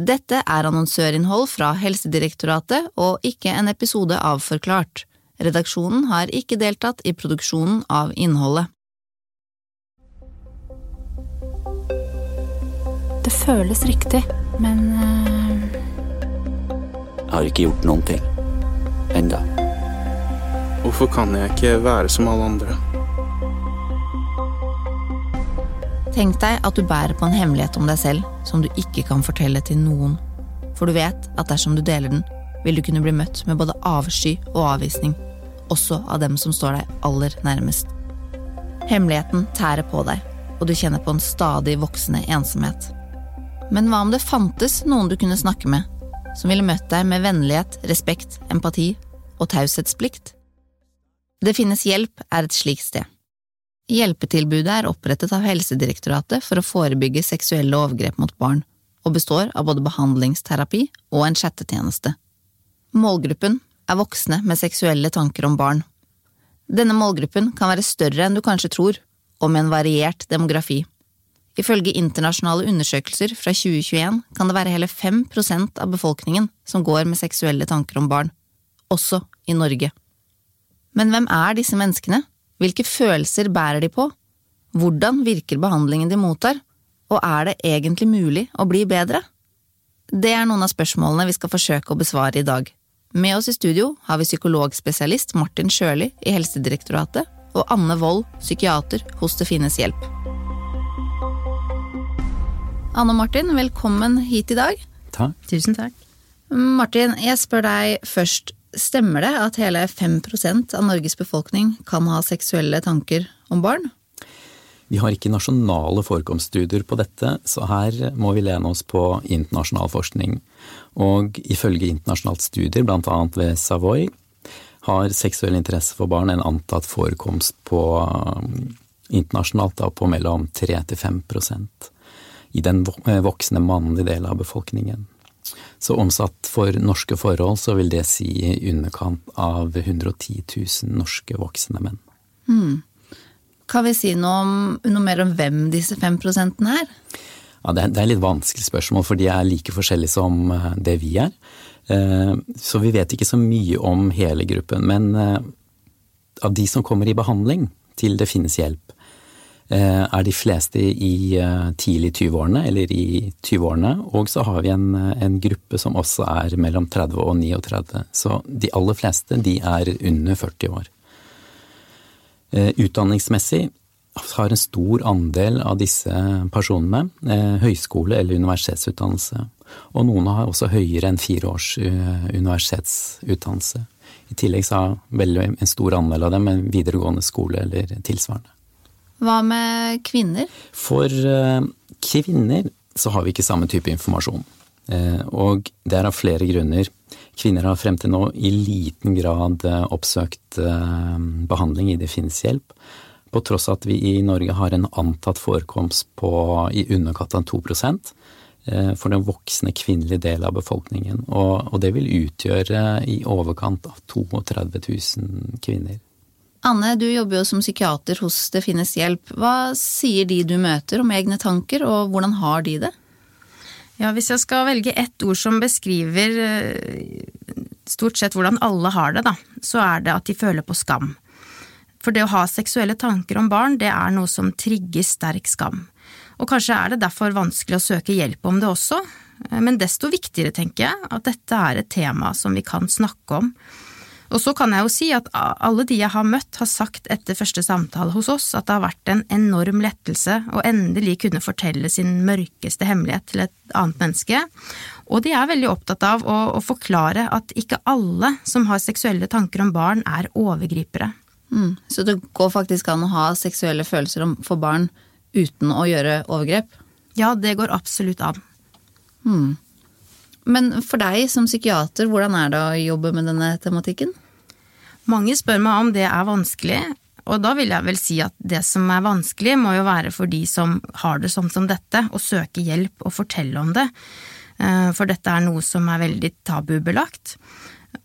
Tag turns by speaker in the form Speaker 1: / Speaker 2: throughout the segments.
Speaker 1: Dette er annonsørinnhold fra Helsedirektoratet og ikke en episode av Forklart. Redaksjonen har ikke deltatt i produksjonen av innholdet.
Speaker 2: Det føles riktig, men uh...
Speaker 3: Jeg har ikke gjort noen ting. Enda.
Speaker 4: Hvorfor kan jeg ikke være som alle andre?
Speaker 1: Tenk deg at du bærer på en hemmelighet om deg selv som du ikke kan fortelle til noen. For du vet at dersom du deler den, vil du kunne bli møtt med både avsky og avvisning, også av dem som står deg aller nærmest. Hemmeligheten tærer på deg, og du kjenner på en stadig voksende ensomhet. Men hva om det fantes noen du kunne snakke med, som ville møtt deg med vennlighet, respekt, empati og taushetsplikt? Det finnes hjelp er et slikt sted. Hjelpetilbudet er opprettet av Helsedirektoratet for å forebygge seksuelle overgrep mot barn, og består av både behandlingsterapi og en chattetjeneste. Målgruppen er voksne med seksuelle tanker om barn. Denne målgruppen kan være større enn du kanskje tror, og med en variert demografi. Ifølge internasjonale undersøkelser fra 2021 kan det være hele 5% av befolkningen som går med seksuelle tanker om barn, også i Norge. Men hvem er disse menneskene? Hvilke følelser bærer de på? Hvordan virker behandlingen de mottar, og er det egentlig mulig å bli bedre? Det er noen av spørsmålene vi skal forsøke å besvare i dag. Med oss i studio har vi psykologspesialist Martin Sjøli i Helsedirektoratet og Anne Wold, psykiater hos Det finnes hjelp. Anne og Martin, velkommen hit i dag.
Speaker 3: Takk.
Speaker 2: Tusen takk.
Speaker 1: Martin, jeg spør deg først, Stemmer det at hele 5% av Norges befolkning kan ha seksuelle tanker om barn?
Speaker 3: Vi har ikke nasjonale forekomststudier på dette, så her må vi lene oss på internasjonal forskning. Og ifølge internasjonalt studier, bl.a. ved Savoy, har seksuell interesse for barn en antatt forekomst på internasjonalt da, på mellom 3 til 5% i den voksne mannlige delen av befolkningen. Så omsatt for norske forhold så vil det si i underkant av 110 000 norske voksne menn.
Speaker 1: Mm. Kan vi si noe, om, noe, mer om hvem disse fem prosentene er?
Speaker 3: Ja, det er, det er litt vanskelig spørsmål, for de er like forskjellige som eh, det vi er. Eh, så vi vet ikke så mye om hele gruppen. Men eh, av de som kommer i behandling til Det finnes hjelp, er de fleste i eh, tidlig 20-årene, eller i 20-årene, og så har vi en, eh, en, gruppe som også er mellom 30 og 39. Så de aller fleste, de er under 40 år. Utdanningsmessig har en stor andel av disse personene høyskole- eller universitetsutdannelse, og noen har også høyere enn fire års universitetsutdannelse. I tillegg så har en stor andel av dem en videregående skole eller tilsvarende.
Speaker 1: Hva med kvinner?
Speaker 3: For uh, kvinner så har vi ikke samme type informasjon. Uh, og det er av flere grunner. Kvinner har frem til nå i liten grad uh, oppsøkt behandling i Det finnes hjelp, på tross at vi i Norge har en antatt forekomst på i underkant av 2% for den voksne kvinnelige delen av befolkningen. Og det vil utgjøre i overkant av 32 000 kvinner.
Speaker 1: Anne, du jobber jo som psykiater hos Det finnes hjelp. Hva sier de du møter om egne tanker, og hvordan har de det?
Speaker 2: Ja, Hvis jeg skal velge ett ord som beskriver eh, stort sett hvordan alle har det, da, så er det at de føler på skam. For det å ha seksuelle tanker om barn, det er noe som trigger sterk skam. Og kanskje er det derfor vanskelig å søke hjelp om det også, eh, men desto viktigere, tenker jeg, at dette er et tema som vi kan snakke om og så kan jeg jo si at alle de jeg har møtt, har sagt etter første samtale hos oss at det har vært en enorm lettelse å endelig kunne fortelle sin mørkeste hemmelighet til et annet menneske. Og de er veldig opptatt av å, å forklare at ikke alle som har seksuelle tanker om barn, er overgripere.
Speaker 1: Mm, så det går faktisk an å ha seksuelle følelser for barn uten å gjøre overgrep?
Speaker 2: Ja, det går absolutt an.
Speaker 1: Mm. Men for deg som psykiater, hvordan er det å jobbe med denne tematikken?
Speaker 2: Mange spør meg om det er vanskelig, og da vil jeg vel si at det som er vanskelig, må jo være for de som har det sånn som dette, å søke hjelp og fortelle om det, eh, for dette er noe som er veldig tabubelagt.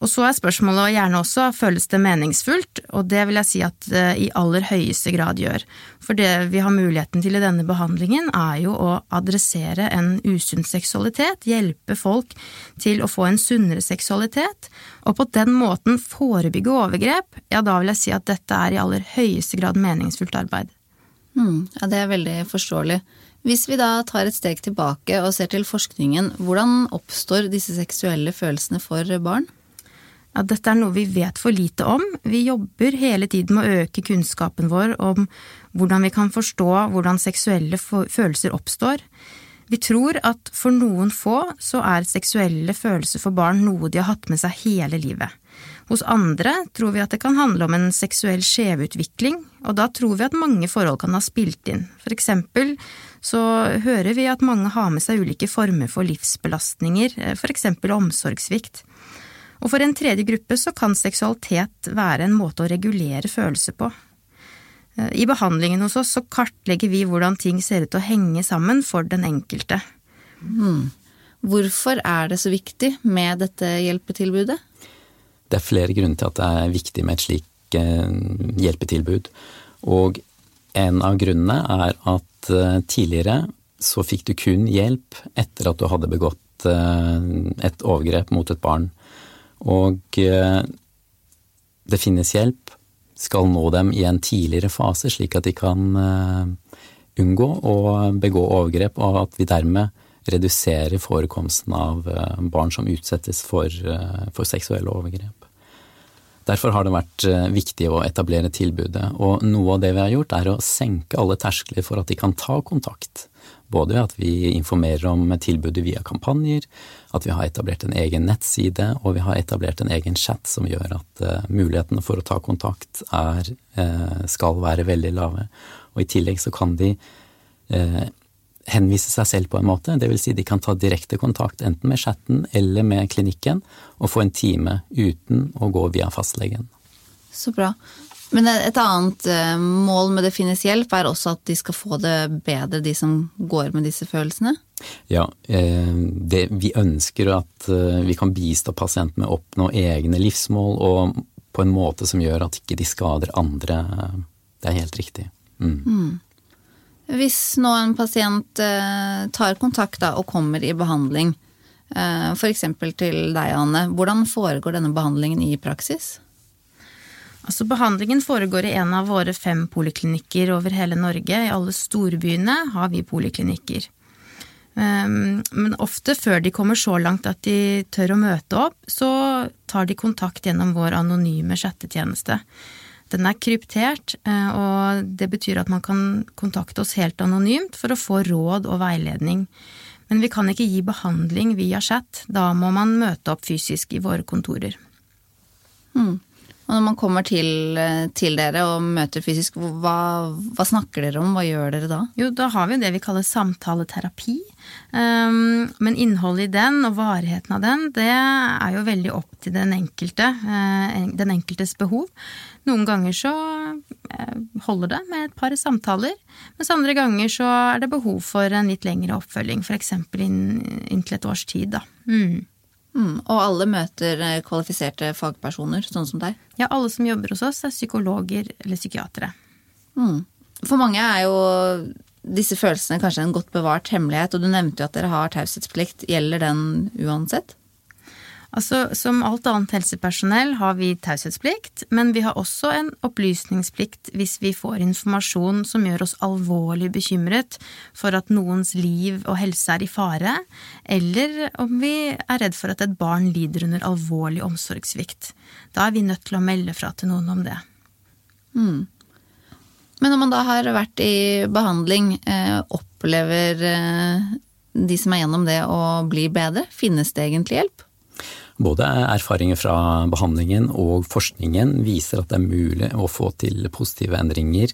Speaker 2: Og så er spørsmålet gjerne også føles det meningsfullt, og det vil jeg si at det i aller høyeste grad gjør. For det vi har muligheten til i denne behandlingen, er jo å adressere en usunn seksualitet, hjelpe folk til å få en sunnere seksualitet, og på den måten forebygge overgrep, ja da vil jeg si at dette er i aller høyeste grad meningsfullt arbeid.
Speaker 1: Mm, ja, det er veldig forståelig. Hvis vi da tar et steg tilbake og ser til forskningen, hvordan oppstår disse seksuelle følelsene for barn?
Speaker 2: Ja, dette er noe vi vet for lite om. Vi jobber hele tiden med å øke kunnskapen vår om hvordan vi kan forstå hvordan seksuelle følelser oppstår. Vi tror at for noen få så er seksuelle følelser for barn noe de har hatt med seg hele livet. Hos andre tror vi at det kan handle om en seksuell skjevutvikling, og da tror vi at mange forhold kan ha spilt inn. For eksempel så hører vi at mange har med seg ulike former for livsbelastninger, for eksempel omsorgssvikt. Og for en tredje gruppe så kan seksualitet være en måte å regulere følelser på. Eh, I behandlingen hos oss så kartlegger vi hvordan ting ser ut til å henge sammen for den enkelte.
Speaker 1: Hmm. Hvorfor er det så viktig med dette hjelpetilbudet?
Speaker 3: Det er flere grunner til at det er viktig med et slikt eh, hjelpetilbud. Og en av grunnene er at eh, tidligere så fikk du kun hjelp etter at du hadde begått et overgrep mot et barn. Og eh, det finnes hjelp, skal nå dem i en tidligere fase, slik at de kan eh, unngå å begå overgrep, og at vi dermed reduserer forekomsten av eh, barn som utsettes for, for seksuelle overgrep. Derfor har det vært viktig å etablere tilbudet, og noe av det vi har gjort, er å senke alle terskler for at de kan ta kontakt. Både at vi informerer om tilbudet via kampanjer, at vi har etablert en egen nettside, og vi har etablert en egen chat som gjør at uh, mulighetene for å ta kontakt er, uh, skal være veldig lave. Og i tillegg så kan de uh, henvise seg selv på en måte, vil Si de kan ta direkte kontakt enten med chatten eller med klinikken og få en time uten å gå via fastlegen.
Speaker 1: Så bra. Men et annet eh, mål med Det finnes hjelp er også at de skal få det bedre, de som går med disse følelsene?
Speaker 3: Ja, eh, det, vi ønsker at eh, vi kan bistå pasienten med å oppnå egne livsmål, og på en måte som gjør at ikke de skader andre. Det er helt riktig. Mm. Mm.
Speaker 1: Hvis nå en pasient tar kontakt da, og kommer i behandling, f.eks. til deg, Anne, hvordan foregår denne behandlingen i praksis?
Speaker 2: Altså Behandlingen foregår i en av våre fem poliklinikker over hele Norge. I alle storbyene har vi poliklinikker. Ehm, men ofte før de kommer så langt at de tør å møte opp, så tar de kontakt gjennom vår anonyme chattetjeneste. Den er kryptert, eh, og det betyr at man kan kontakte oss helt anonymt for å få råd og veiledning. Men vi kan ikke gi behandling via chat, da må man møte opp fysisk i våre kontorer.
Speaker 1: Hmm. Og når man kommer til, eh, til dere og møter fysisk, hva, hva, snakker dere om, hva gjør dere da?
Speaker 2: Jo, da har vi jo det vi kaller samtaleterapi. Um, men innholdet i den og varigheten av den, det er jo veldig opp til den enkelte, uh, den enkeltes behov. Noen ganger så uh, holder det med et par samtaler, mens andre ganger så er det behov for en litt lengre oppfølging, f.eks. inntil inn et års tid, da. Mm.
Speaker 1: Mm, og alle møter eh, kvalifiserte fagpersoner, sånn som deg?
Speaker 2: Ja, alle som jobber hos oss er psykologer eller psykiatere.
Speaker 1: Mm. For mange er jo disse følelsene kanskje en godt bevart hemmelighet, og du nevnte jo at dere har taushetsplikt. Gjelder den uansett?
Speaker 2: Altså, Som alt annet helsepersonell har vi taushetsplikt, men vi har også en opplysningsplikt hvis vi får informasjon som gjør oss alvorlig bekymret for at noens liv og helse er i fare, eller om vi er redd for at et barn lider under alvorlig omsorgssvikt. Da er vi nødt til å melde fra til noen om det.
Speaker 1: Mm. Men når man da har vært i behandling, eh, opplever eh, de som er gjennom det å bli bedre? Finnes det egentlig hjelp?
Speaker 3: Både erfaringer fra behandlingen og forskningen viser at det er mulig å få til positive endringer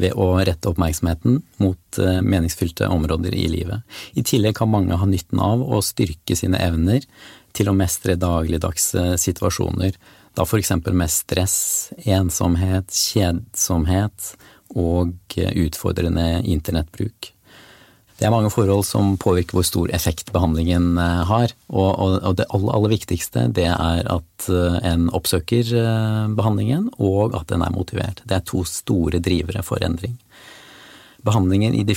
Speaker 3: ved å rette oppmerksomheten mot eh, meningsfylte områder i livet. I tillegg kan mange ha nytten av å styrke sine evner til å mestre dagligdagse situasjoner, da eksempel med stress, ensomhet, kjedsomhet og utfordrende internettbruk. Det er mange forhold som påvirker hvor stor effekt behandlingen eh, har. Og, og det aller, aller, viktigste det er at eh, en oppsøker eh, behandlingen, og at den er motivert. Det er to store drivere for endring. Behandlingen i Det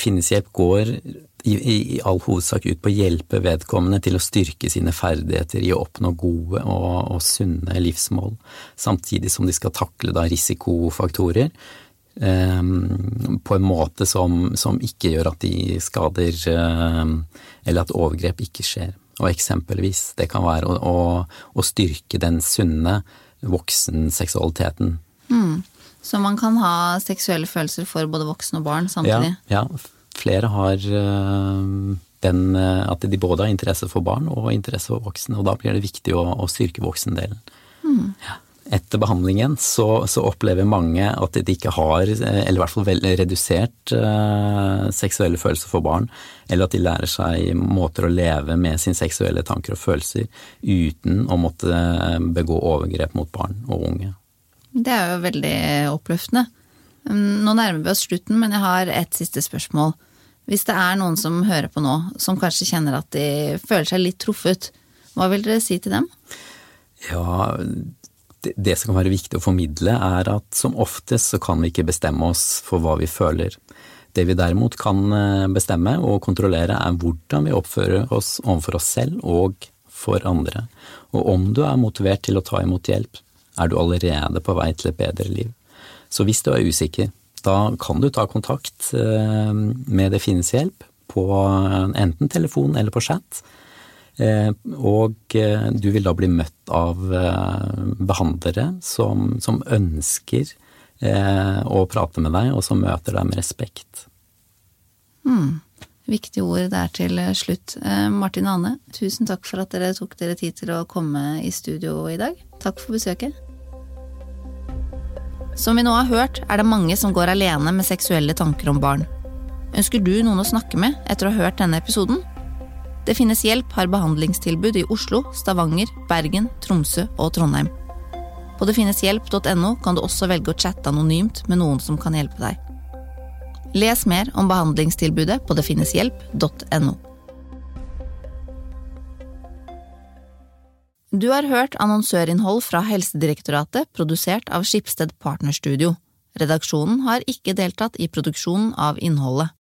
Speaker 3: går i, i, all hovedsak ut på å hjelpe vedkommende til å styrke sine ferdigheter i å oppnå gode og, og sunne livsmål, samtidig som de skal takle da risikofaktorer på en måte som, som, ikke gjør at de skader ehm, Eller at overgrep ikke skjer. Og eksempelvis, det kan være å, å, å styrke den sunne voksenseksualiteten.
Speaker 1: Mm. Så man kan ha seksuelle følelser for både voksne og barn samtidig?
Speaker 3: Ja, ja. flere har ehm, den at de både har interesse for barn og interesse for voksne, og da blir det viktig å, å styrke voksendelen. Mm. Ja etter behandlingen så, så, opplever mange at de ikke har, eller i hvert fall veldig redusert, eh, seksuelle følelser for barn, eller at de lærer seg måter å leve med sine seksuelle tanker og følelser uten å måtte begå overgrep mot barn og unge.
Speaker 1: Det er jo veldig oppløftende. Um, nå nærmer vi oss slutten, men jeg har et siste spørsmål. Hvis det er noen som hører på nå, som kanskje kjenner at de føler seg litt truffet, hva vil dere si til dem?
Speaker 3: Ja, det som kan være viktig å formidle, er at som oftest så kan vi ikke bestemme oss for hva vi føler. Det vi derimot kan eh, bestemme og kontrollere, er hvordan vi oppfører oss overfor oss selv og for andre. Og om du er motivert til å ta imot hjelp, er du allerede på vei til et bedre liv. Så hvis du er usikker, da kan du ta kontakt eh, med Det finnes hjelp på enten telefon eller på chat. Eh, og eh, du vil da bli møtt av eh, behandlere som, som ønsker å prate med deg, og som møter deg med respekt.
Speaker 1: Mm. Viktige ord der til slutt. Martin og Anne, tusen takk for at dere tok dere tid til å komme i studio i dag. Takk for besøket. Som vi nå har hørt, er det mange som går alene med seksuelle tanker om barn. Ønsker du noen å snakke med etter å ha hørt denne episoden? Det finnes hjelp har behandlingstilbud i Oslo, Stavanger, Bergen, Tromsø og Trondheim. På detfinneshjelp.no kan du også velge å chatte anonymt med noen som kan hjelpe deg. Les mer om behandlingstilbudet på detfinneshjelp.no. Du har hørt annonsørinnhold fra Helsedirektoratet, produsert av Skipsted Partnerstudio. Redaksjonen har ikke deltatt i produksjonen av innholdet.